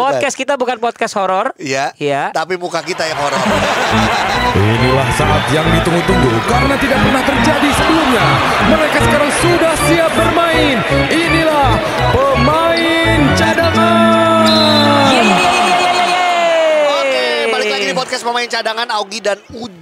Podcast kita bukan podcast horor. Iya. Iya. Tapi muka kita yang horor. Inilah saat yang ditunggu-tunggu karena tidak pernah terjadi sebelumnya. Mereka sekarang sudah siap bermain. Inilah pemain cadangan. Oke, balik lagi di podcast pemain cadangan Augie dan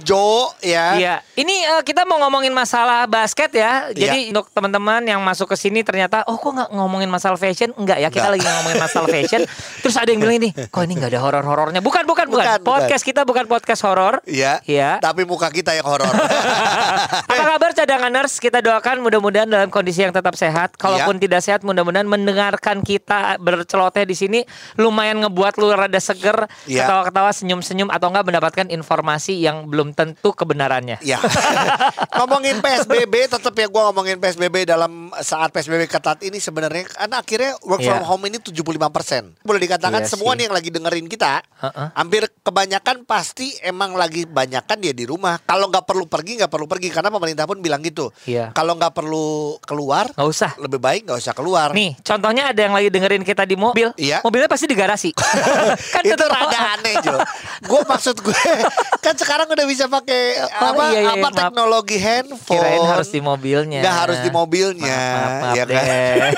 Ujo ya. Iya, ini eh, kita mau ngomongin masalah basket ya. Jadi Iya. untuk teman-teman yang masuk ke sini ternyata, oh kok nggak ngomongin masalah fashion? Enggak ya, kita Nggak. lagi ngomongin masalah fashion. Terus ada yang bilang ini, kok ini nggak ada horor-horornya? Bukan, bukan, bukan. Bukan, bukan. Podcast kita bukan podcast horor. Iya. Iya. Tapi muka kita yang horor. Apa kabar cadanganers? Kita doakan mudah-mudahan dalam kondisi yang tetap sehat. Kalaupun Iya. tidak sehat, mudah-mudahan mendengarkan kita berceloteh di sini lumayan ngebuat lu rada seger, Iya. ketawa-ketawa, senyum-senyum atau enggak mendapatkan informasi yang belum tentu kebenarannya. Ya. ngomongin PSBB tetap ya gua ngomongin PSBB dalam saat PSBB ketat ini sebenarnya kan akhirnya work from Iya. home ini 75%. Boleh dikatakan Iya semua sih. nih yang lagi dengerin kita, Heeh. hampir kebanyakan pasti emang lagi banyakan dia di rumah. Kalau nggak perlu pergi nggak perlu pergi karena pemerintah pun bilang gitu. Iya. Kalau nggak perlu keluar, Nggak usah. lebih baik nggak usah keluar. Nih, contohnya ada yang lagi dengerin kita di mobil. Iya. Mobilnya pasti di garasi. kan itu rada aneh Jo. Gue maksud gue kan sekarang udah bisa pakai Oh, apa iya, iya, apa maaf. teknologi handphone. Kirain harus di mobilnya. Nggak harus di mobilnya, Maaf, maaf, ya maaf kan? deh.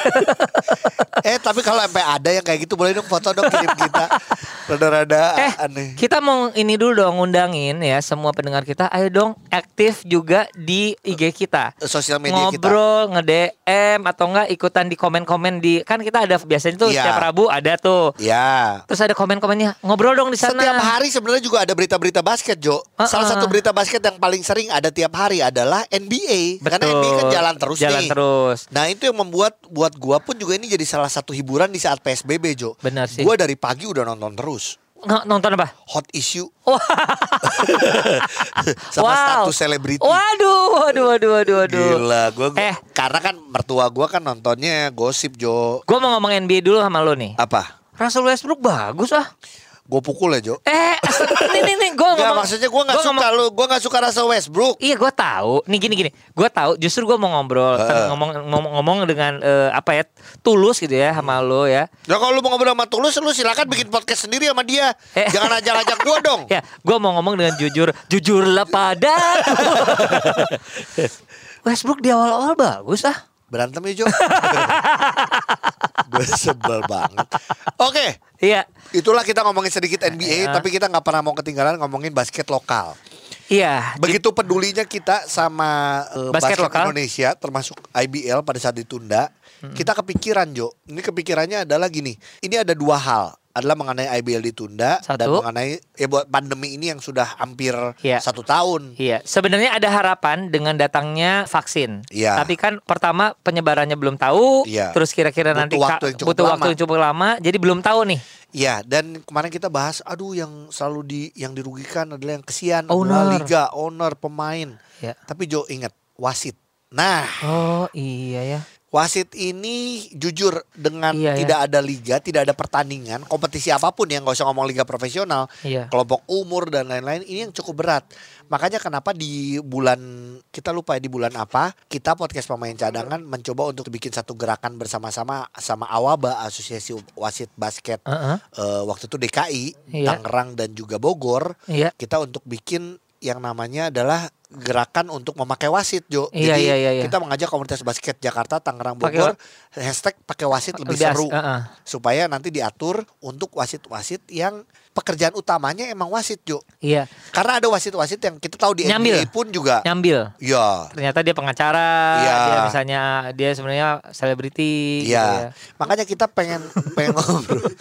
eh tapi kalau sampai ada yang kayak gitu boleh dong foto dong kirim kita. Rada-rada eh, aneh. kita mau ini dulu dong ngundangin ya semua pendengar kita. Ayo dong aktif juga di IG kita. Sosial media kita. Ngobrol, nge-DM atau enggak ikutan di komen-komen di kan kita ada biasanya tuh Iya. setiap Rabu ada tuh. Ya. Terus ada komen-komennya. Ngobrol dong di sana. Setiap hari sebenarnya juga ada berita-berita basket, Jo. Salah Uh-uh. Satu berita basket yang paling sering ada tiap hari adalah NBA. Karena Betul. NBA kan jalan terus Jalan nih. terus. Nah itu yang membuat buat gua pun juga ini jadi salah satu hiburan di saat PSBB Jo. Benar sih. Gua dari pagi udah nonton terus. Nggak, nonton apa? Hot issue sama Wow. status selebriti. Waduh, waduh, waduh, waduh, waduh. Gila, gua, gua- Eh. karena kan mertua gua kan nontonnya gosip Jo. Gue mau ngomong NBA dulu sama lo nih. Apa? Russell Westbrook bagus ah. Gue pukul ya Jo. Eh, ini nih nih gue ngomong. maksudnya gua nggak gua suka ngomong- lu, gua nggak suka Russell Westbrook. Iya gue tahu. Nih gini gini. Gue tahu. Justru gue mau ngobrol, Heeh. ngomong ngomong ngomong dengan eh, apa ya tulus gitu ya sama lo ya. Ya kalau lu mau ngobrol sama Tulus, lu silakan bikin podcast sendiri sama dia. Eh. Jangan ajak-ajak gua dong. Ya, gue mau ngomong dengan jujur, jujurlah padaku. Westbrook di awal-awal bagus ah. Berantem ya Jo. Gue sebel banget. Oke, Iya, itulah kita ngomongin sedikit NBA, Ya. tapi kita nggak pernah mau ketinggalan ngomongin basket lokal. iya. Begitu pedulinya kita sama eh, Basket basket, lokal. Indonesia, termasuk IBL pada saat ditunda, Hmm. kita kepikiran Jo. Ini kepikirannya adalah gini. Ini ada dua hal. Adalah mengenai IBL ditunda dan Satu. mengenai ya buat pandemi ini yang sudah hampir Iya. satu tahun. Iya, sebenarnya ada harapan dengan datangnya vaksin. Iya. Tapi kan pertama penyebarannya belum tahu, Iya. terus kira-kira nanti waktu yang cukup butuh waktu lama. yang cukup lama, jadi belum tahu nih. Iya, dan kemarin kita bahas, aduh yang selalu di yang dirugikan adalah yang kesian Owner. liga, owner, pemain. Ya. Tapi Jo ingat wasit. Nah, Oh iya ya. Wasit ini jujur dengan Iya, ya. tidak ada liga, tidak ada pertandingan, kompetisi apa pun yang nggak usah ngomong liga profesional, Iya. kelompok umur dan lain-lain ini yang cukup berat. Makanya kenapa di bulan kita lupa ya di bulan apa kita podcast pemain cadangan mencoba untuk bikin satu gerakan bersama-sama sama Awaba Asosiasi Wasit Basket Heeh. eh, waktu itu DKI, Iya. Tangerang dan juga Bogor, Iya. kita untuk bikin yang namanya adalah gerakan untuk memakai wasit, Jo. Iya, Jadi iya, iya, iya. kita mengajak komunitas basket Jakarta, Tangerang, Bogor, hashtag pakai wasit lebih Lebih seru, heeh. supaya nanti diatur untuk wasit-wasit yang pekerjaan utamanya emang wasit, Jo. Iya. Karena ada wasit-wasit yang kita tahu di Nyambil. NBA pun juga, Nyambil. ya, Ternyata dia pengacara, Iya. dia misalnya dia sebenarnya selebriti gitu Iya, ya. makanya kita pengen pengen ngobrol.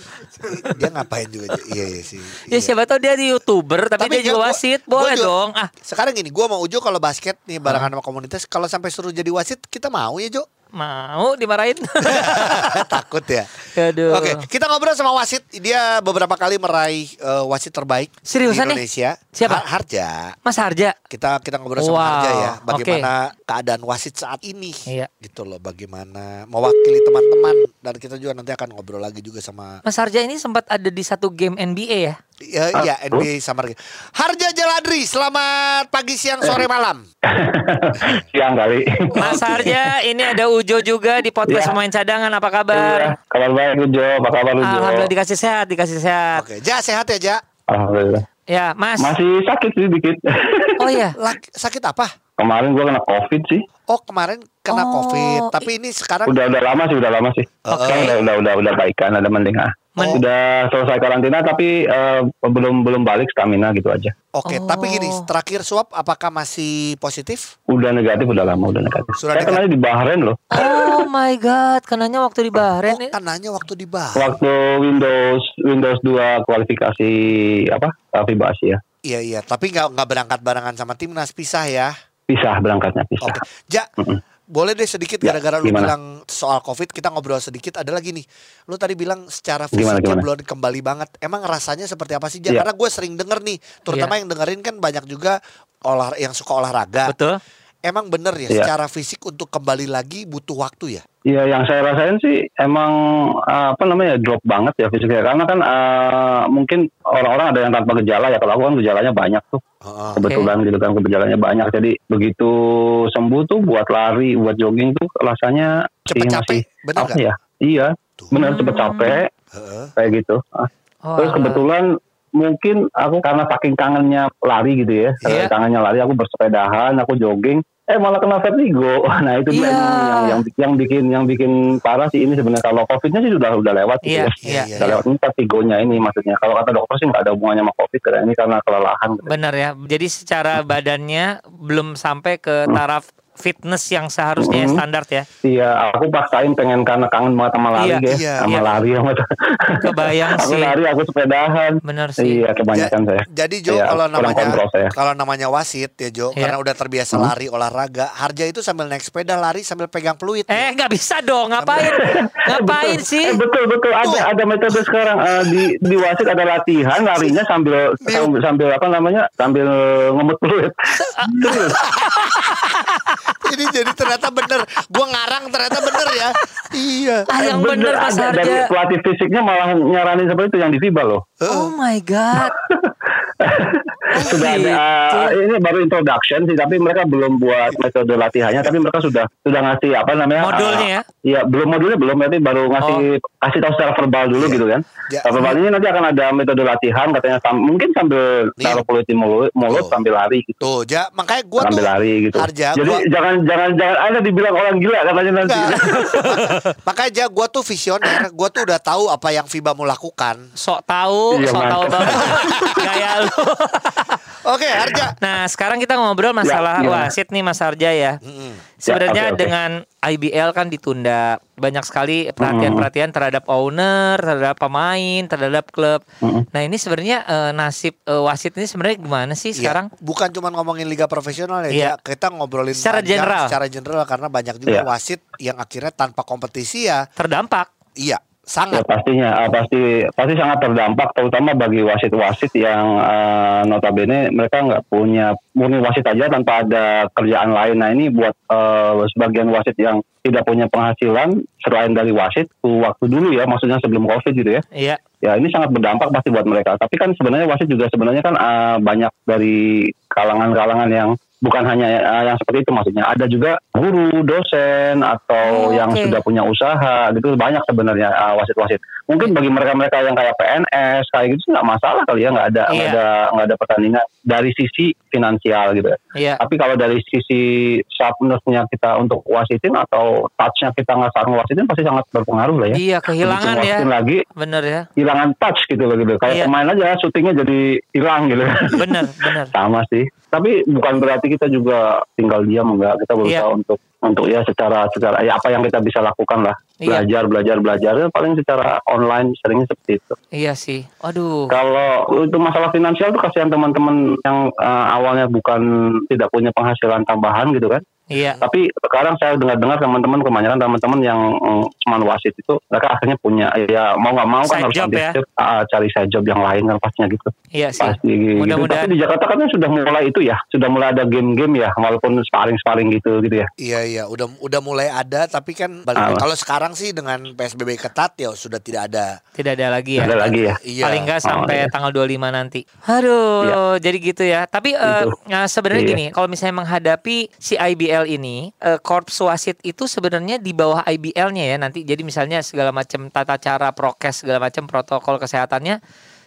dia ngapain juga? Iya, iya sih. Ya iya. siapa tahu dia di YouTuber tapi, dia Tapi juga gua- wasit, gua boleh juga- dong. Ah, Sekarang gini, gua mau Ujo kalau basket nih barengan sama komunitas, kalau sampai suruh jadi wasit kita mau ya Jo? mau dimarahin. Takut ya. Aduh. Oke, kita ngobrol sama wasit. Dia beberapa kali meraih eh, wasit terbaik Seriusan di nih? Indonesia. Siapa? Har- Harja. Mas Harja. Kita kita ngobrol sama Wow, Harja ya, bagaimana keadaan wasit saat ini. Iya. Gitu loh, bagaimana mewakili teman-teman dan kita juga nanti akan ngobrol lagi juga sama Mas Harja ini sempat ada di satu game NBA ya. Ya, ya NBA Summer Game. Harja Jaladri, selamat pagi, siang, sore, malam. Siang kali. Mas Harja, ini ada Ujo juga di podcast Iya. pemain cadangan. Apa Iya, kabar? kabar baik Ujo, apa kabar Ujo? Alhamdulillah dikasih sehat, dikasih sehat. Oke, Ja sehat ya, Ja. Alhamdulillah. Ya, Mas. Masih sakit sih dikit. Oh iya. Sakit apa? Kemarin gua kena covid sih. Oh, kemarin kena Oh, COVID, tapi ini sekarang Udah udah lama sih, udah lama sih. Oke. Sekarang Udah udah udah udah baikan, ada mending ah. Men- Udah selesai karantina tapi eh, belum belum balik stamina gitu aja. Oke, Oh. tapi gini, terakhir swab apakah masih positif? Udah negatif, udah lama udah negatif. Sudah Saya kenanya di Bahrain loh. Oh my god, kenanya waktu di Bahrain. Oh, kan nanya waktu di bar. Waktu Windows Windows 2 kualifikasi apa? eh, FIBA Asia. Iya, iya, tapi nggak nggak berangkat barengan sama timnas, pisah ya. Pisah berangkatnya pisah. Oke, Ja, Mm-mm. Boleh deh sedikit Ya, gara-gara lu gimana? bilang soal COVID, kita ngobrol sedikit. Ada lagi nih, lu tadi bilang secara Gimana, fisiknya gimana? belum kembali banget. Emang rasanya seperti apa sih? Ya. Karena gue sering denger nih, terutama Iya. yang dengerin kan banyak juga olah yang suka olahraga. Betul. Emang bener ya, Iya. secara fisik untuk kembali lagi butuh waktu ya? Iya, yang saya rasain sih emang eh, apa namanya drop banget ya fisiknya. Karena kan eh, mungkin orang-orang ada yang tanpa gejala ya. Kalau aku kan gejalanya banyak tuh. Heeh. kebetulan gitu kan gejalanya banyak. Jadi begitu sembuh tuh buat lari buat jogging tuh rasanya Cepet sih capek, masih bener apa ya? Iya. Tuh. benar cepet capek. Heeh. kayak gitu. Oh, terus kebetulan mungkin aku karena saking kangennya lari gitu ya. Iya. kangennya lari aku bersepedahan aku jogging eh malah kena vertigo nah itu dia Iya. yang, yang yang bikin yang bikin parah sih ini sebenarnya kalau covidnya sih sudah udah lewat gitu Iya, ya iya. Iya, Udah lewat ini vertigonya ini maksudnya kalau kata dokter sih nggak ada hubungannya sama covid karena ini karena kelelahan gitu. Benar ya. Jadi secara badannya belum sampai ke taraf fitness yang seharusnya Hmm. standar ya. Iya, aku paksain pengen karena kangen banget sama lari Iya, guys, iya, sama iya. lari sama Kebayang aku sih. lari, aku sepedahan. Benar sih. Iya, kebanyakan saya. Jadi Jo Iya, kalau namanya kontrol saya. kalau namanya wasit ya Jo, Iya. karena udah terbiasa Hmm. lari olahraga, Harja itu sambil naik sepeda lari sambil pegang peluit. Eh nggak bisa dong, ngapain? ngapain sih? Eh, betul betul ada Tuh. ada metode sekarang eh, di di wasit ada latihan larinya sambil Iya. sambil, sambil apa namanya sambil ngemut peluit. Ini jadi ternyata bener. Gua ngarang ternyata bener ya. Iya. Ah yang bener Mas ada dari pelatih fisiknya malah nyaranin seperti itu yang di FIBA loh. Oh my god. sudah ada uh, ini baru introduction sih tapi mereka belum buat metode latihannya tapi mereka sudah sudah ngasih apa namanya Modulnya ya? uh, Iya belum modulnya belum nanti baru ngasih kasih tahu secara verbal dulu Iya. gitu kan Ya. Secara verbal ini nanti akan ada metode latihan katanya sam- mungkin sambil Iya. taruh kulit di mulut, mulut Tuh. sambil lari gitu Tuh, Ja, makanya gua tuh sambil lari gitu Harja, jadi gua- jangan jangan jangan ada dibilang orang gila katanya nanti makanya Ja, gua tuh visioner. Gua tuh udah tahu apa yang FIBA mau lakukan. Sok tahu, Iya, sok tahu banget. Gaya lu. Oke, Harja. Nah, sekarang kita ngobrol masalah Ya, gimana? wasit nih Mas Harja ya. Mm-mm. Sebenarnya oke, oke. dengan IBL kan ditunda banyak sekali perhatian-perhatian terhadap owner, terhadap pemain, terhadap klub. Mm-mm. Nah ini sebenarnya eh, nasib eh, wasit ini sebenarnya gimana sih Iya, sekarang? bukan cuma ngomongin liga profesional ya, Iya. Ja. kita ngobrolin Secara panjang general. secara general karena banyak juga Iya. wasit yang akhirnya tanpa kompetisi ya. Terdampak. Iya, Ya sangat. pastinya, ah, pasti pasti sangat terdampak, terutama bagi wasit-wasit yang eh, notabene mereka nggak punya murni wasit aja tanpa ada kerjaan lain. Nah ini buat eh, sebagian wasit yang tidak punya penghasilan selain dari wasit waktu dulu ya, maksudnya sebelum covid gitu ya. Iya. Ya ini sangat berdampak pasti buat mereka. Tapi kan sebenarnya wasit juga sebenarnya kan eh, banyak dari kalangan-kalangan yang bukan hanya eh, yang seperti itu maksudnya. Ada juga guru, dosen atau Oh, yang oke. sudah punya usaha gitu banyak sebenarnya eh, wasit-wasit. Mungkin bagi mereka-mereka yang kayak PNS kayak gitu nggak masalah kali ya nggak ada nggak Iya. ada nggak ada pertandingan dari sisi finansial gitu ya. Iya. Tapi kalau dari sisi sharpness-nya kita untuk wasitin atau touch-nya kita nggak sarung wasitin pasti sangat berpengaruh lah ya. Iya, kehilangan Begitu ya. lagi Bener ya. hilangan touch gitu loh gitu. Kayak Iya. pemain aja syutingnya jadi hilang gitu. Bener, bener. Sama sih. Tapi bukan berarti kita juga tinggal diam enggak. Kita berusaha Iya. untuk untuk ya secara secara ya apa yang kita bisa lakukan lah. Iya. Belajar belajar belajar Ya, paling secara online seringnya seperti itu. Iya sih. Aduh. Kalau itu masalah finansial tuh kasihan teman-teman yang eh, awalnya bukan tidak punya penghasilan tambahan gitu kan. Iya. Tapi sekarang saya dengar-dengar teman-teman kebanyakan teman-teman yang mm, cuman wasit itu mereka akhirnya punya ya mau nggak mau kan harus job ambil ya? job, ah, cari side job yang lain kan pastinya gitu. Iya sih. Pasti gitu. Mudah-mudahan- Tapi di Jakarta kan sudah mulai itu ya, sudah mulai ada game-game ya, walaupun sparring-sparring gitu gitu ya. Iya iya udah udah mulai ada tapi kan balik Ah. kalau sekarang sih dengan PSBB ketat ya sudah tidak ada. Tidak ada lagi ya. Ada lagi ya. Iya. Paling nggak sampai Oh, iya. tanggal 25 nanti. Aduh, jadi gitu ya. Tapi eh, Gitu. nah, sebenarnya Iya. gini, kalau misalnya menghadapi si IBL ini, eh, korps wasit itu sebenarnya di bawah IBL-nya ya nanti. Jadi misalnya segala macam tata cara prokes, segala macam protokol kesehatannya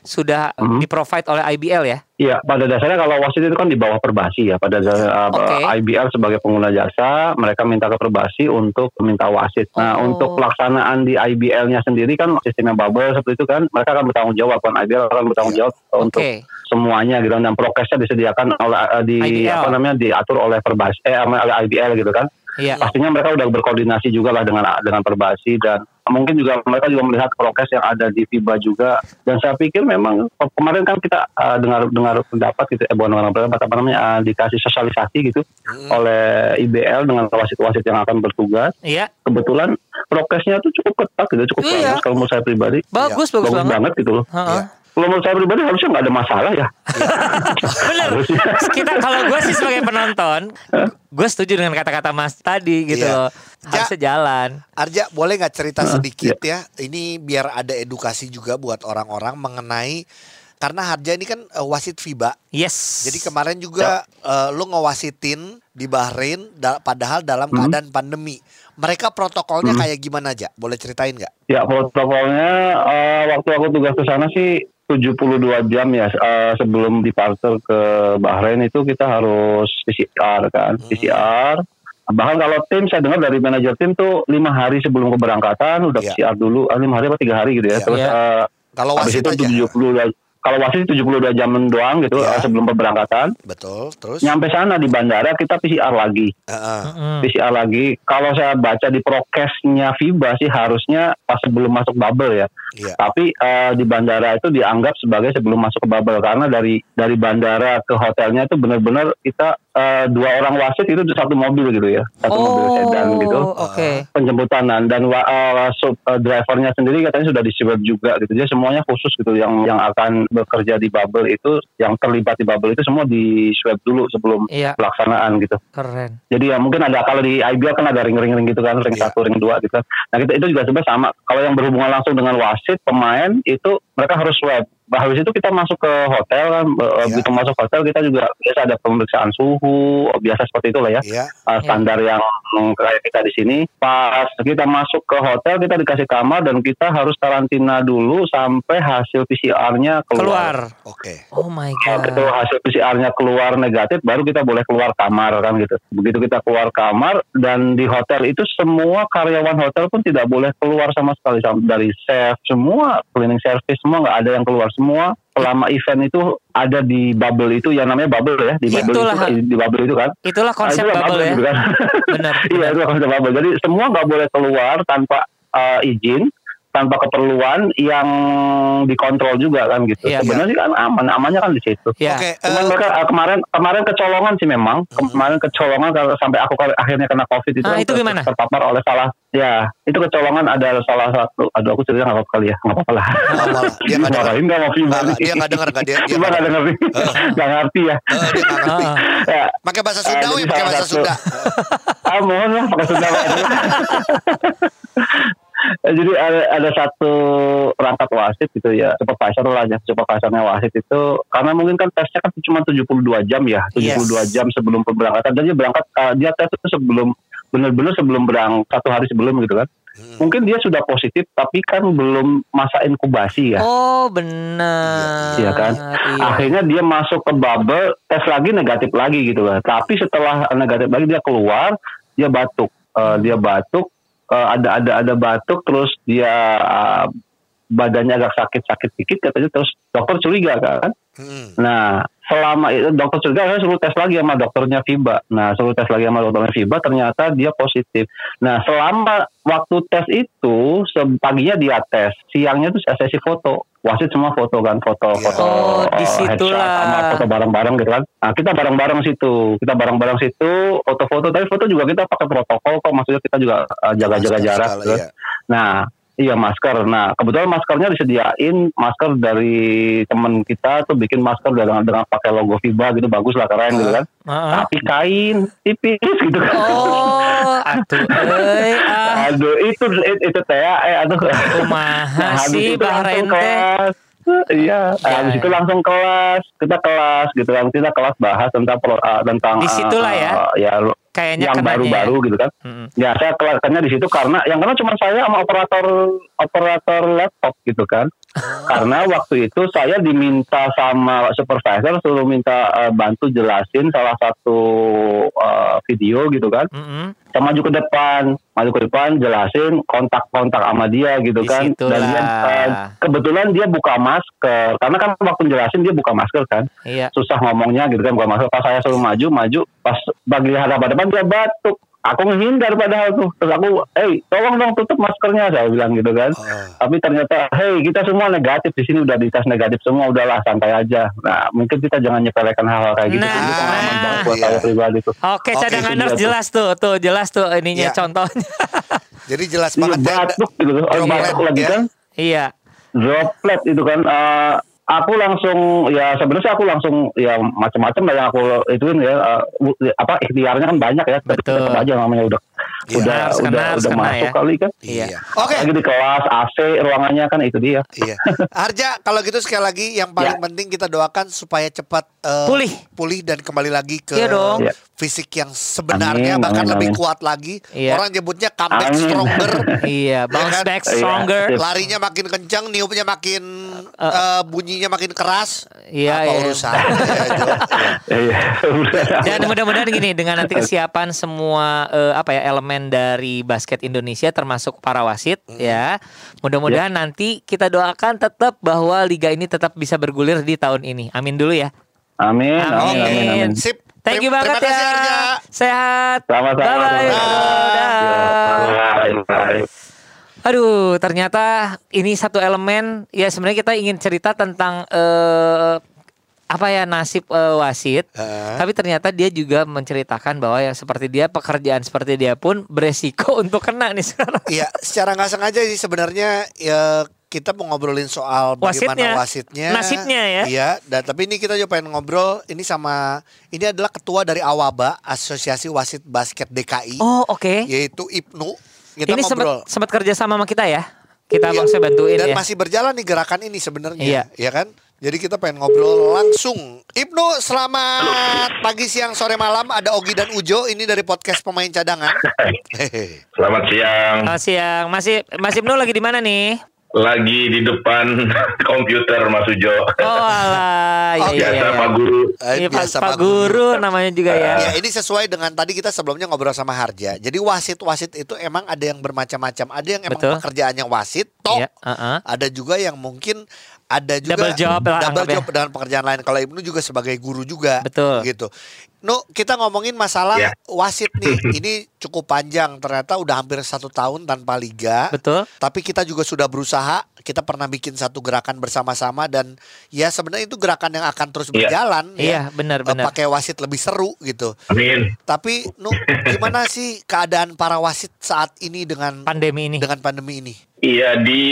sudah eh, Mhm. di-provide oleh IBL ya. Iya, pada dasarnya kalau wasit itu kan di bawah perbasi ya. Pada dasarnya uh, Oke. IBL sebagai pengguna jasa, mereka minta ke perbasi untuk minta wasit. Nah, Oh. untuk pelaksanaan di IBL-nya sendiri kan sistemnya bubble seperti itu kan, mereka akan bertanggung jawab kan IBL akan bertanggung jawab untuk Oke. semuanya gitu dan prokesnya disediakan oleh uh, di IBL. apa namanya diatur oleh perbasi eh oleh IBL gitu kan. Iya. Pastinya mereka udah berkoordinasi juga lah dengan dengan perbasi dan mungkin juga mereka juga melihat prokes yang ada di FIBA juga dan saya pikir memang kemarin kan kita uh, dengar dengar pendapat gitu eh bukan dengar pendapat apa namanya uh, dikasih sosialisasi gitu Hmm. oleh IBL dengan wasit-wasit yang akan bertugas Iya. kebetulan prokesnya tuh cukup ketat gitu cukup Iya. bagus kalau menurut saya pribadi Bagus, bagus, bagus banget. banget gitu loh Heeh. Iya. Kalau menurut saya pribadi harusnya nggak ada masalah ya Bener. Harusnya. Kita kalau gue sih sebagai penonton, gue setuju dengan kata-kata Mas tadi gitu Iya. loh. Harusnya jalan. Arja boleh nggak cerita sedikit ya? Ini biar ada edukasi juga buat orang-orang mengenai karena Harja ini kan eh, wasit FIBA. Yes. Jadi kemarin juga eh, lu ngewasitin di Bahrain da- padahal dalam Hmm. keadaan pandemi. Mereka protokolnya kayak gimana aja? Boleh ceritain nggak? Ya protokolnya eh, waktu aku tugas ke sana sih 72 jam ya eh, sebelum departure ke Bahrain itu kita harus PCR kan Hmm. PCR bahkan kalau tim saya dengar dari manajer tim tuh lima hari sebelum keberangkatan udah Iya. PCR dulu ah, lima hari atau tiga hari gitu ya Iya. terus eh, Kalau habis itu aja. 72 kalau wasit 72 jam doang gitu eh, sebelum keberangkatan Betul. Terus? nyampe sana di bandara kita PCR lagi Heeh. Mm-mm. PCR lagi kalau saya baca di prokesnya FIBA sih harusnya pas sebelum masuk bubble ya Iya. tapi eh, di bandara itu dianggap sebagai sebelum masuk ke bubble karena dari dari bandara ke hotelnya itu benar-benar kita eh, dua orang wasit itu satu mobil gitu ya satu mobil sedan gitu Oh, Oke. penjemputan dan eh, sub- eh, drivernya sendiri katanya sudah di swab juga gitu jadi semuanya khusus gitu yang yang akan bekerja di bubble itu yang terlibat di bubble itu semua di swab dulu sebelum Iya. pelaksanaan gitu Keren. jadi ya mungkin ada kalau di IBL kan ada ring-ring-ring gitu kan, ring Iya. satu, ring dua gitu. Nah kita itu juga sebenarnya sama. Kalau yang berhubungan langsung dengan wasit, pemain itu mereka harus swab. Bah, Habis itu kita masuk ke hotel kan, be- Iya. begitu masuk hotel kita juga biasa ada pemeriksaan suhu, biasa seperti itulah ya. Uh, standar yang mm, kayak kita di sini. Pas kita masuk ke hotel kita dikasih kamar dan kita harus karantina dulu sampai hasil PCR-nya keluar. Keluar. Oke. Oh my Begitu god. hasil PCR-nya keluar negatif, baru kita boleh keluar kamar kan gitu. Begitu kita keluar kamar dan di hotel itu semua karyawan hotel pun tidak boleh keluar sama sekali dari chef semua cleaning service semua nggak ada yang keluar semua selama event itu ada di bubble itu yang namanya bubble ya di bubble Itulah. itu di bubble itu kan. Itulah konsep Nah, itulah bubble ya. gitu kan. Benar. Iya itu konsep bubble. Jadi semua nggak boleh keluar tanpa uh, izin, tanpa keperluan yang dikontrol juga kan gitu. Iya. Sebenarnya sih kan aman, amannya kan di situ. Ya. Oke. Cuman eh, mereka uh, kemarin kemarin kecolongan sih memang kemarin kecolongan kalau sampai aku kali- akhirnya kena covid itu, kan itu gimana? terpapar oleh salah ya itu kecolongan ada salah satu aduh aku cerita nggak apa kali ya nggak apa-apa lah apa-apa. Dia nggak dengar. Nggak mau nih. nggak. Dia nggak dengar, nggak. Dia- nggak dengar nggak ngerti ya dia nggak ngerti. Ah. ya Pakai bahasa Sunda, Eh, jadi pakai bahasa Sunda. ah mohon lah pakai Sunda jadi ada, ada satu perangkat wasit gitu ya supervisor lah ya supervisornya wasit itu karena mungkin kan tesnya kan cuma 72 jam ya 72 Yes. jam sebelum pemberangkatan dan dia berangkat eh, dia tes itu sebelum benar-benar sebelum berangkat satu hari sebelum gitu kan Hmm. mungkin dia sudah positif tapi kan belum masa inkubasi ya Oh benar. Iya kan? Iya. akhirnya dia masuk ke bubble tes lagi negatif lagi gitu kan tapi setelah negatif lagi dia keluar dia batuk Eh, dia batuk eh, ada ada ada batuk terus dia eh, badannya agak sakit sakit dikit katanya terus dokter curiga kan. Hmm. Nah, selama itu dokter curiga saya suruh tes lagi sama dokternya FIBA. Nah, suruh tes lagi sama dokternya FIBA ternyata dia positif. Nah, selama waktu tes itu paginya dia tes, siangnya tuh saya sesi foto. Wasit semua foto kan, foto Iya. foto Oh, di situlah. headshot sama foto bareng-bareng gitu kan. Nah, kita bareng-bareng situ. Kita bareng-bareng situ, foto-foto tapi foto juga kita pakai protokol kok, maksudnya kita juga eh, jaga-jaga Masker jarak segala, gitu. iya. Nah, iya masker. Nah, kebetulan maskernya disediain masker dari teman kita tuh bikin masker dengan dengan pakai logo FIBA gitu bagus lah keren gitu kan. Heeh. Tapi kain tipis gitu kan. Oh, atuh euy ah. Aduh, itu itu, itu teh eh aduh. Kumaha habis sih Bahrain teh? kelas. Iya, Ya, habis ya. itu langsung kelas, kita kelas gitu kan, kita kelas bahas tentang pro- ah, tentang Di situlah ya? ah, ya Kayaknya yang kenanya ya. baru-baru gitu kan. Mm-mm. Ya saya kelasnya di situ karena yang kena cuma saya sama operator operator laptop gitu kan. Karena waktu itu saya diminta sama supervisor suruh minta eh, bantu jelasin salah satu eh, video gitu kan. Mm-mm. Saya maju ke depan, maju ke depan jelasin kontak-kontak sama dia gitu kan. Di situlah. Dan dia eh, kebetulan dia buka masker karena kan waktu jelasin dia buka masker kan Iya. susah ngomongnya gitu kan bukan masker pas saya suruh maju maju pas bagi hadapan depan dia batuk aku menghindar padahal tuh terus aku hey tolong dong tutup maskernya saya bilang gitu kan Oh. tapi ternyata hey kita semua negatif di sini udah dites negatif semua udahlah santai aja nah mungkin kita jangan nyepelekan hal-hal kayak gitu Nah, pengalaman banget buat iya. saya pribadi tuh Oke, nurse dia jelas tuh, tuh jelas tuh ininya Iya. contohnya. Jadi jelas Iya, banget ya. batuk gitu orang Droplet, batuk lagi ya. kan iya. droplet itu kan eh, aku langsung ya sebenarnya aku langsung ya macam-macam lah yang aku ituin ya eh, u- apa ikhtiarnya kan banyak ya Betul. aja namanya udah Iya. udah Harus kena, udah harus udah kena masuk ya. kali kan Iya. Iya. Oke. lagi di kelas AC ruangannya kan itu dia Iya. Harja, kalau gitu sekali lagi yang paling Ya. penting kita doakan supaya cepat eh, Pulih. pulih dan kembali lagi ke Iya dong. Iya. fisik yang sebenarnya Amin, bahkan amin, lebih amin. kuat lagi. Iya. Orang nyebutnya comeback Amin. stronger. Iya, bounce kan? back Iya. stronger. Iya. Larinya makin kencang, niupnya makin eh, bunyinya makin keras. Iya, Apa iya. urusan? Ya, iya Dan mudah-mudahan gini dengan nanti kesiapan semua eh, apa ya elemen dari basket Indonesia termasuk para wasit ya. Mudah-mudahan nanti kita doakan tetap bahwa liga ini tetap bisa bergulir di tahun ini. Amin dulu ya. amin amin amin amin Sip. Thank you Terima- banget terima kasih, ya. Arja. Sehat. sama-sama Bye bye. Bye, bye. Aduh, ternyata ini satu elemen ya sebenarnya kita ingin cerita tentang eh apa ya nasib eh, wasit. Heeh. Tapi ternyata dia juga menceritakan bahwa ya seperti dia pekerjaan seperti dia pun beresiko untuk kena nih sekarang. Iya, secara nggak sengaja sih sebenarnya ya kita mau ngobrolin soal bagaimana Wasitnya. wasitnya, Nasibnya ya. Iya, dan tapi ini kita juga pengen ngobrol ini sama ini adalah ketua dari Awaba Asosiasi Wasit Basket DKI, Oh, oke. yaitu Ibnu. Kita Ini ngobrol. sempat sempat kerja sama sama kita ya. Kita Iya. bang saya bantuin dan ya. masih berjalan nih gerakan ini sebenarnya, Iya. ya kan? Jadi kita pengen ngobrol langsung. Ibnu, selamat pagi, siang, sore, malam. Ada Ogi dan Ujo. Ini dari podcast pemain cadangan. Hehehe. Selamat siang. Selamat siang. Masih Mas Ibnu lagi di mana nih? Lagi di depan komputer Mas Ujo. Oh alah, Oh, iya, iya, Biasa iya. Pak Guru. Eh, Iya, Pak, biasa Pak Pak Guru. Namanya juga ya. Ya ini sesuai dengan tadi kita sebelumnya ngobrol sama Harja. Jadi wasit-wasit itu emang ada yang bermacam-macam. Ada yang emang Betul. pekerjaannya wasit, toh. Iya, uh-uh. Ada juga yang mungkin ada juga Double job lah double anggap ya. job dengan pekerjaan lain. Kalau Ibnu juga sebagai guru juga. Betul. Gitu. No, kita ngomongin masalah Ya. wasit nih. ini cukup panjang. Ternyata udah hampir satu tahun tanpa liga. Betul. Tapi kita juga sudah berusaha. Kita pernah bikin satu gerakan bersama-sama dan ya sebenarnya itu gerakan yang akan terus Iya. berjalan. ya. Iya, benar Eh, benar. Pakai wasit lebih seru gitu. Amin. Tapi Nu, gimana sih keadaan para wasit saat ini dengan Pandemi ini. dengan pandemi ini? Iya di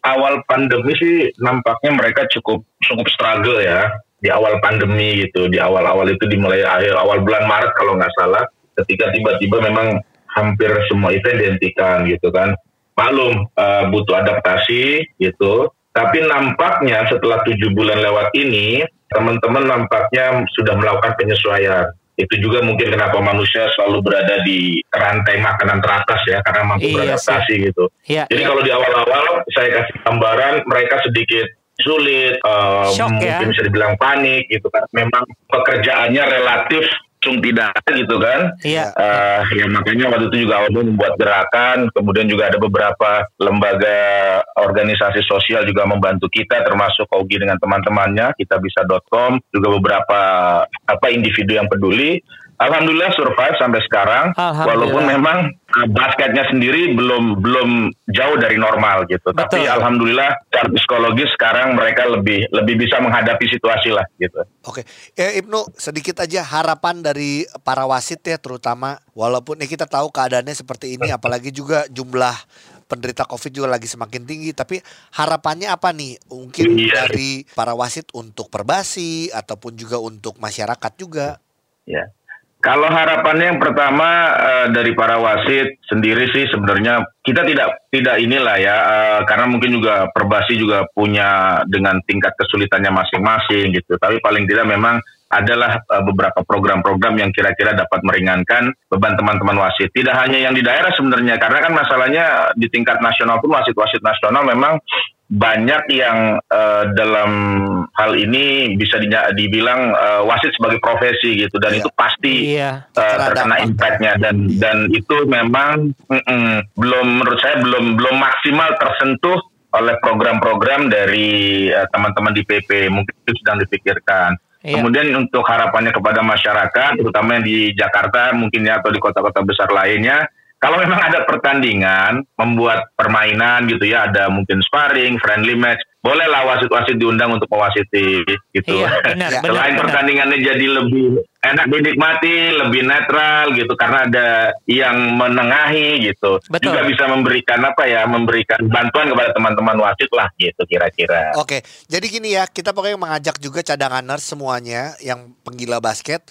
awal pandemi sih nampaknya mereka cukup cukup struggle ya di awal pandemi gitu. Di awal-awal itu dimulai akhir awal bulan Maret kalau nggak salah. Ketika tiba-tiba memang hampir semua event dihentikan gitu kan. Malum eh, butuh adaptasi gitu. Tapi nampaknya setelah tujuh bulan lewat ini teman-teman nampaknya sudah melakukan penyesuaian. Itu juga mungkin kenapa manusia selalu berada di rantai makanan teratas ya karena mampu Iya beradaptasi gitu. Iya. Jadi iya. kalau di awal-awal saya kasih gambaran mereka sedikit sulit, eh, Shock mungkin ya. bisa dibilang panik gitu kan. Memang pekerjaannya relatif cung tidak gitu kan. Iya. Eh, ya makanya waktu itu juga awalnya membuat gerakan, kemudian juga ada beberapa lembaga organisasi sosial juga membantu kita, termasuk Ogi dengan teman-temannya, kita bisa.com, juga beberapa apa individu yang peduli. Alhamdulillah survive sampai sekarang, walaupun memang eh, basketnya sendiri belum belum jauh dari normal gitu. Tapi Betul. alhamdulillah secara psikologis sekarang mereka lebih lebih bisa menghadapi situasi lah gitu. Oke, eh, Ibnu sedikit aja harapan dari para wasit ya terutama walaupun ya kita tahu keadaannya seperti ini apalagi juga jumlah penderita COVID juga lagi semakin tinggi tapi harapannya apa nih mungkin Iya. dari para wasit untuk perbasi ataupun juga untuk masyarakat juga Ya. Kalau harapannya yang pertama eh, dari para wasit sendiri sih sebenarnya kita tidak tidak inilah ya eh, karena mungkin juga perbasi juga punya dengan tingkat kesulitannya masing-masing gitu. Tapi paling tidak memang adalah eh, beberapa program-program yang kira-kira dapat meringankan beban teman-teman wasit. Tidak hanya yang di daerah sebenarnya karena kan masalahnya di tingkat nasional pun wasit-wasit nasional memang banyak yang eh, dalam hal ini bisa dinya- dibilang eh, wasit sebagai profesi gitu dan Iya. itu pasti Iya. eh, Terkena impactnya dan dan itu memang mm-mm, belum menurut saya belum belum maksimal tersentuh oleh program-program dari teman-teman di PP mungkin itu sedang dipikirkan. Iya. Kemudian untuk harapannya kepada masyarakat, terutama yang di Jakarta mungkin ya atau di kota-kota besar lainnya, kalau memang ada pertandingan, membuat permainan gitu ya, ada mungkin sparring, friendly match, bolehlah wasit-wasit diundang untuk mewasiti gitu. Iya, benar, benar, Selain benar. pertandingannya jadi lebih enak dinikmati, lebih netral gitu karena ada yang menengahi gitu. Betul. Juga bisa memberikan apa ya, memberikan bantuan kepada teman-teman wasit lah gitu kira-kira. Oke, jadi gini ya, kita pokoknya mengajak juga cadanganers semuanya yang penggila basket,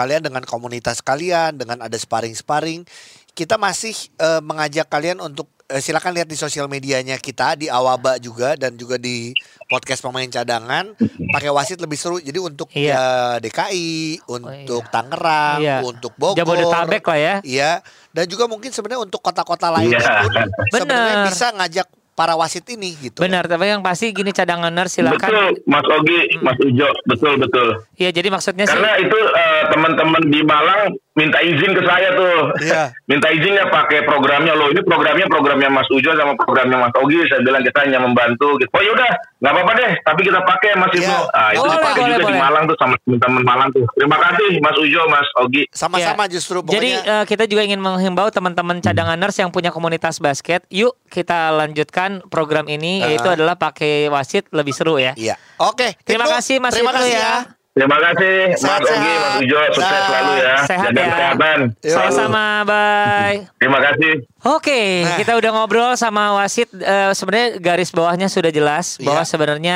kalian dengan komunitas kalian, dengan ada sparring-sparring, kita masih eh, mengajak kalian untuk eh, silakan lihat di sosial medianya kita di Awaba juga dan juga di podcast pemain cadangan pakai wasit lebih seru. Jadi untuk Iya. ya DKI, untuk iya. Tangerang, Iya. untuk Bogor, Jabodetabek lah ya. Iya, dan juga mungkin sebenarnya untuk kota-kota lainnya Iya. pun sebenarnya Benar. bisa ngajak para wasit ini gitu. Benar, tapi yang pasti gini cadanganer silakan. Betul, Mas Ogi, Mas Ujo, betul betul. Iya, jadi maksudnya sih Karena itu eh, teman-teman di Malang minta izin ke saya tuh. Iya. minta izin ya pakai programnya loh. Ini programnya programnya Mas Ujo sama programnya Mas Ogi. Saya bilang kita hanya membantu gitu. Oh yaudah, nggak apa-apa deh. Tapi kita pakai Mas Iya. Ibnu. Ah, itu Boleh, dipakai boleh, juga di boleh. Malang tuh sama teman-teman Malang tuh. Terima kasih Mas Ujo, Mas Ogi. Sama-sama Ya. justru Jadi pokoknya eh, kita juga ingin menghimbau teman-teman cadanganers yang punya komunitas basket, yuk kita lanjutkan program ini yaitu Ah. adalah pakai wasit lebih seru ya. Iya. Oke. Terima Ibnu, kasih, Mas Terima Ibnu kasih ya. ya. Terima kasih Sehat, Mas Ogi, sehat. Mas Ujo. Sukses selalu ya. Sehat Jaga ya. kesehatan. Sama-sama, bye. Terima kasih. Oke, Nah. kita udah ngobrol sama wasit. eh, sebenarnya garis bawahnya sudah jelas bahwa Iya. sebenarnya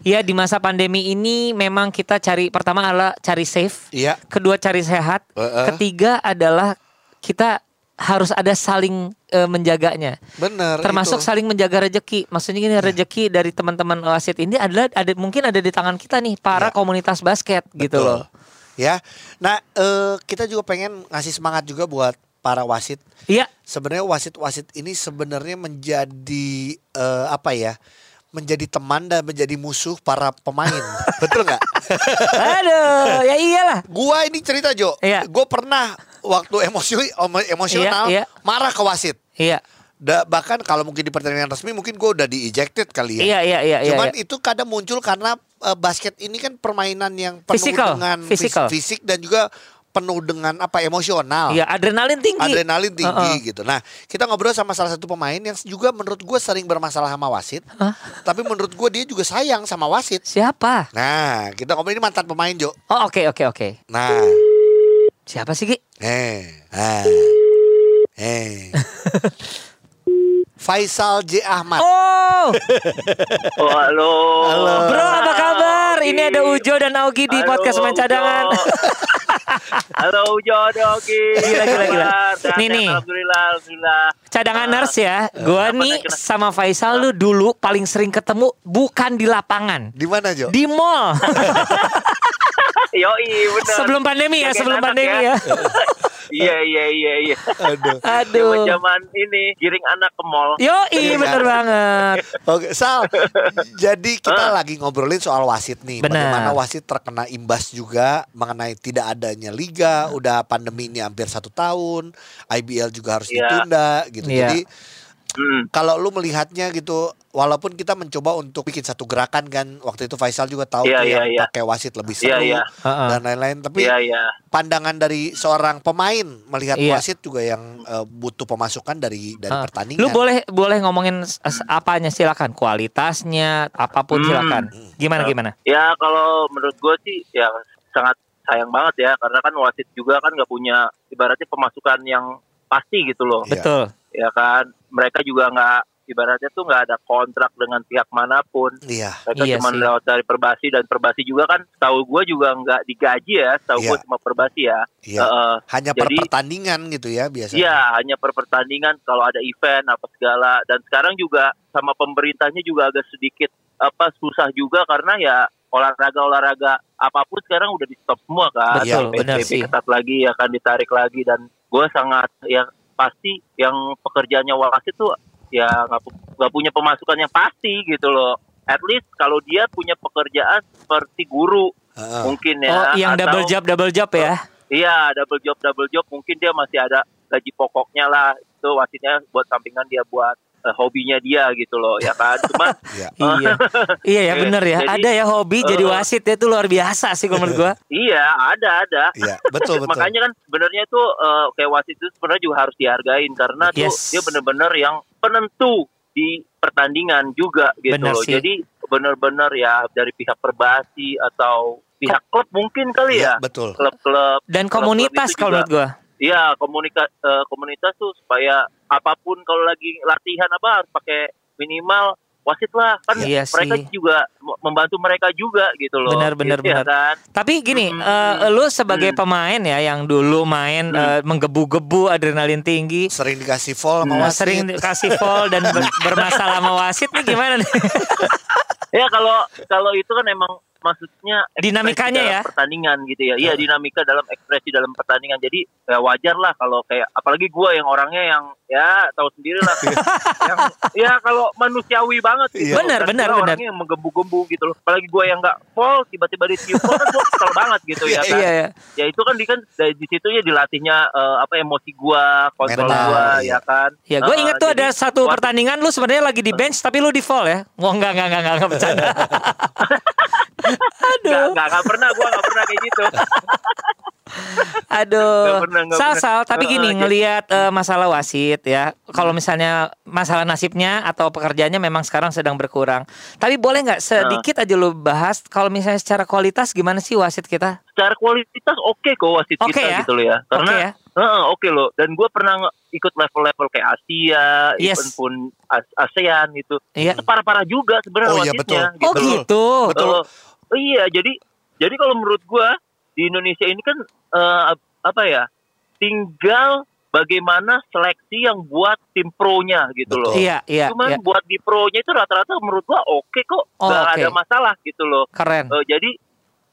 ya di masa pandemi ini memang kita cari pertama adalah cari safe, Iya. kedua cari sehat, Heeh. ketiga adalah kita harus ada saling eh, menjaganya. Bener. termasuk itu. saling menjaga rejeki. Maksudnya gini rejeki dari teman-teman wasit ini adalah ada mungkin ada di tangan kita nih para Ya. komunitas basket gitu Betul. loh. Ya. Nah, eh, kita juga pengen ngasih semangat juga buat para wasit. Iya, Sebenarnya wasit-wasit ini sebenarnya menjadi eh, apa ya? Menjadi teman dan menjadi musuh para pemain. Betul nggak? aduh, ya iyalah. Gua ini cerita Jo. Iya. Gue pernah waktu emosi emosional Iya, iya. marah ke wasit. Iya, Da, bahkan kalau mungkin di pertandingan resmi mungkin gue udah di ejected kali ya. iya, iya, iya. iya, Cuman iya. itu kadang muncul karena eh, basket ini kan permainan yang penuh Physical, dengan physical. fisik dan juga penuh dengan apa emosional. Iya, adrenalin tinggi. Adrenalin tinggi Heeh. gitu. Nah, kita ngobrol sama salah satu pemain yang juga menurut gue sering bermasalah sama wasit. Hah? Tapi menurut gue dia juga sayang sama wasit. Siapa? Nah, kita ngobrol ini mantan pemain Jo. Oh, oke, oke, oke. Nah, Siapa sih, Ki? eh, ah, eh. Faisal J Ahmad. Oh, Oh, halo. Halo. bro, apa kabar? Ini ada Ujo dan Augie di Halo, podcast main cadangan. Halo Ujo, ada Ogi. Gila, gila, gila. Nih, nih. Alhamdulillah, alhamdulillah. Cadangan nurse ya, gua nih kenapa? sama Faisal lu dulu paling sering ketemu bukan di lapangan, Di mana Jo? di mall. Yoi, bener. sebelum pandemi ya, Jagain sebelum anak pandemi ya. Iya iya iya iya. Aduh. Aduh. Zaman ini giring anak ke mall. Yo, Iya, bener banget. Oke, Sal. jadi kita lagi ngobrolin soal wasit nih. Benar. Bagaimana wasit terkena imbas juga mengenai tidak adanya liga. Udah pandemi ini hampir satu tahun. IBL juga harus Iya. ditunda gitu. Iya. Jadi Hmm. kalau lu melihatnya gitu, walaupun kita mencoba untuk bikin satu gerakan kan, waktu itu Faisal juga tahu Iya, tuh iya, yang iya. pakai wasit lebih Iya, seru iya. Heeh. dan lain-lain. Tapi Iya iya. pandangan dari seorang pemain melihat Iya. wasit juga yang eh, butuh pemasukan dari dari Ah. pertandingan. Lu boleh boleh ngomongin apanya silakan, kualitasnya apa pun Hmm. silakan. Gimana gimana? Ya kalau menurut gue sih ya sangat sayang banget ya karena kan wasit juga kan nggak punya ibaratnya pemasukan yang pasti gitu loh. Iya. Betul. Ya kan mereka juga nggak ibaratnya tuh nggak ada kontrak dengan pihak mana pun. Iya. Mereka Iya cuma lewat dari perbasi dan perbasi juga kan tahu gue juga nggak digaji ya, tahu Iya. gue cuma perbasi ya. Iya. Heeh. Hanya per Jadi- pertandingan gitu ya biasanya. Iya, hanya per pertandingan kalau ada event apa segala dan sekarang juga sama pemerintahnya juga agak sedikit apa susah juga karena ya olahraga-olahraga apa pun sekarang udah di stop semua kan. Betul, PSBB benar sih. ketat lagi akan ditarik lagi dan gue sangat ya pasti yang pekerjaannya wasit tuh ya nggak pu- nggak punya pemasukan yang pasti gitu loh. At least kalau dia punya pekerjaan seperti guru Heeh. mungkin ya. Oh, yang atau- double job double job ya. Iya, double job double job mungkin dia masih ada gaji pokoknya lah. Itu wasitnya buat sampingan dia buat eh, hobinya dia gitu loh, ya kan. Cuma Iya. iya. Iya ya bener ya. Jadi, ada ya hobi jadi eh, wasit ya itu luar biasa sih kalau menurut gua. iya, ada ada. Iya, betul betul. Makanya kan sebenarnya itu eh, kayak wasit itu sebenarnya juga harus dihargain karena tuh Yes. dia benar-benar yang penentu di pertandingan juga gitu Benar loh. sih. Jadi benar-benar ya dari pihak perbasi atau pihak klub mungkin kali Iya, ya. betul. Klub-klub Dan komunitas itu kalau menurut gua. Iya, komunika eh, komunitas tuh supaya apa pun kalau lagi latihan apa harus pakai minimal wasit lah kan Iya mereka sih. juga membantu mereka juga gitu loh. Benar, benar, Gitu ya benar. kan? Tapi gini, Hmm. eh, lu sebagai Hmm. pemain ya yang dulu main Hmm. eh, menggebu-gebu adrenalin tinggi, Sering dikasih fall sama wasit. sering dikasih fall dan ber- bermasalah sama wasit nih gimana nih? Ya kalau kalau itu kan emang maksudnya Dinamikanya dalam ya? pertandingan gitu ya. Iya, dinamika dalam ekspresi dalam pertandingan. Jadi ya wajar lah kalau kayak apalagi gua yang orangnya yang ya tahu sendiri lah. yang ya kalau manusiawi banget gitu. Iya. Benar, Dan benar, benar. Orangnya yang menggembu-gembu gitu loh. Apalagi gua yang nggak fall tiba-tiba ditiup fall kan gua kesel banget gitu ya kan. Iya ya. ya itu kan di kan dari di situ ya dilatihnya eh, apa emosi gua, kontrol iya. ya kan. Ya, gue Eh, inget tuh jadi ada satu pertandingan lu sebenarnya lagi di bench tapi lu di fall ya. Wah enggak enggak enggak enggak, enggak bercanda. Nggak, nggak, nggak pernah gua nggak pernah kayak gitu. Aduh. Pernah, Sal. Sal, tapi gini ngelihat eh, masalah wasit ya. Kalau misalnya masalah nasibnya atau pekerjaannya memang sekarang sedang berkurang. Tapi boleh nggak sedikit aja lu bahas kalau misalnya secara kualitas gimana sih wasit kita? Secara kualitas oke kok wasit Oke kita ya? gitu loh ya. Karena Oke ya? Heeh, oke loh. Dan gua pernah ikut level-level kayak Asia, Yes. event pun As- ASEAN gitu. Iya. Itu parah-parah juga sebenarnya Oh, iya, wasitnya. betul. Oh gitu. gitu. Betul. Oh, iya, jadi jadi kalau menurut gua di Indonesia ini kan eh, apa ya? Tinggal bagaimana seleksi yang buat tim pro-nya gitu loh. Iya, iya, Cuman iya. buat di pro-nya itu rata-rata menurut gua oke kok, Oh, oke. ada masalah gitu loh. Keren. Eh, jadi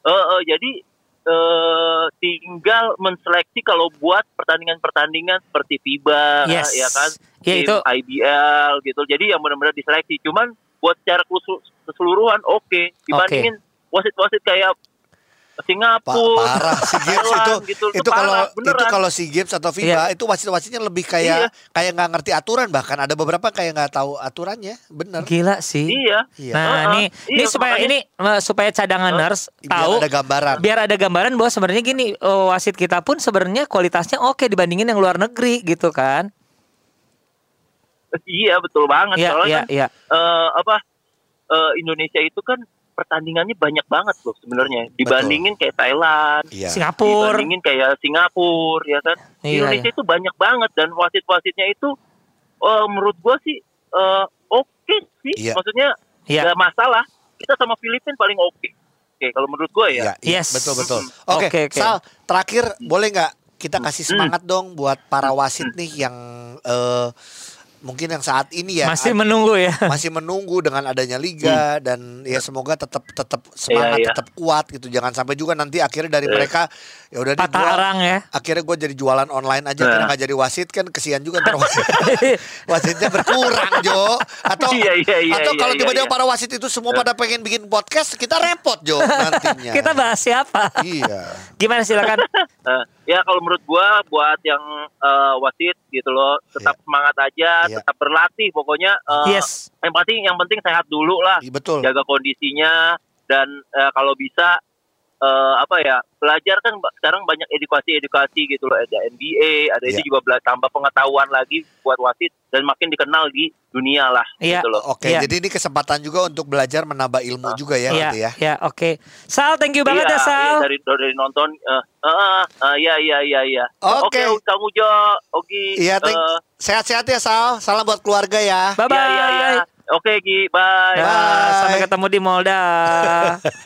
eh, eh, jadi eh, tinggal menseleksi kalau buat pertandingan-pertandingan seperti FIBA Yes. ya kan, Ya, tim itu IBL gitu. Jadi yang benar-benar diseleksi. Cuman buat secara keseluruhan oke dibandingin wasit-wasit kayak Pa- Singapura, parah si games itu gitu, itu kalau parah, itu beneran. kalau si games atau FIBA itu wasit-wasitnya lebih kayak Iya. kayak nggak ngerti aturan bahkan ada beberapa kayak nggak tahu aturannya bener gila sih. Iya. Iya. Nah, Heeh. nih, Iya, ini supaya makanya- ini eh, supaya cadanganers biar tahu ada gambaran biar ada gambaran bahwa sebenarnya gini eh, wasit kita pun sebenarnya kualitasnya oke dibandingin yang luar negeri gitu kan. Iya betul banget. Iya, Soalnya iya, kan iya. eh, apa eh, Indonesia itu kan pertandingannya banyak banget loh sebenarnya dibandingin kayak Thailand, iya Singapura. dibandingin kayak Singapura ya kan. Di Iya, Indonesia itu banyak banget dan wasit-wasitnya itu eh, menurut gua sih eh, oke sih. Iya. Maksudnya Iya. nggak masalah. Kita sama Filipina paling oke. Oke, kalau menurut gua ya. Iya, iya, Yes. betul betul. Oke, Oke, oke. Sal, terakhir boleh nggak kita kasih Mm. semangat dong buat para wasit nih yang eh, mungkin yang saat ini ya Masih menunggu ya. masih menunggu dengan adanya liga dan ya semoga tetap tetap semangat Iya, iya. tetap kuat gitu jangan sampai juga nanti akhirnya dari mereka ya udah gua- arang ya. akhirnya gue jadi jualan online aja Nah. karena nggak jadi wasit kan kesian juga ntar wasit, wasitnya berkurang Jo atau Iya, iya, iya, atau iya, kalau iya, tiba-tiba iya. para wasit itu semua pada pengen bikin podcast kita repot Jo nantinya Kita bahas siapa? iya Gimana silakan? Ya kalau menurut gua buat yang eh, wasit gitu loh tetap semangat aja Iya. tetap berlatih pokoknya eh, Yes. yang penting yang penting sehat dulu lah Iya, betul jaga kondisinya dan eh, kalau bisa eh, apa ya belajar kan sekarang banyak edukasi-edukasi gitu loh ada NBA ada Iya. itu juga bela- tambah pengetahuan lagi buat wasit dan makin dikenal di dunia lah Iya. gitu loh oke Iya. jadi ini kesempatan juga untuk belajar menambah ilmu juga ya Iya, nanti ya ya, oke. Sal, thank you banget iya, ya Sal. iya, dari dari nonton eh eh, eh, iya iya iya iya Oke. Kang Ujo Ogi Iya, thank- eh, sehat-sehat ya Sal salam buat keluarga ya Bye bye. Iya, iya, iya. Oke, Gi. Bye. Bye. Sampai ketemu di Molda.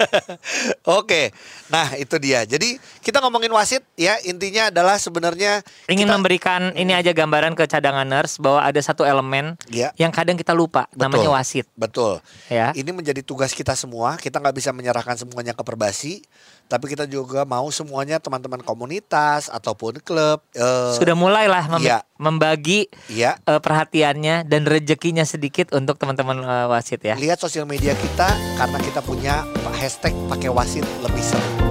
Oke, nah itu dia. Jadi kita ngomongin wasit ya intinya adalah sebenarnya Ingin kita- memberikan ini aja gambaran ke cadanganers bahwa ada satu elemen Ya. yang kadang kita lupa, Betul. namanya wasit. betul. Ya. Ini menjadi tugas kita semua. Kita nggak bisa menyerahkan semuanya ke perbasi, tapi kita juga mau semuanya teman-teman komunitas ataupun klub. eh, Sudah mulailah mem- Iya. membagi ya eh, perhatiannya dan rezekinya sedikit untuk teman-teman eh, wasit ya. lihat sosial media kita karena kita punya hashtag pakai wasit lebih seru.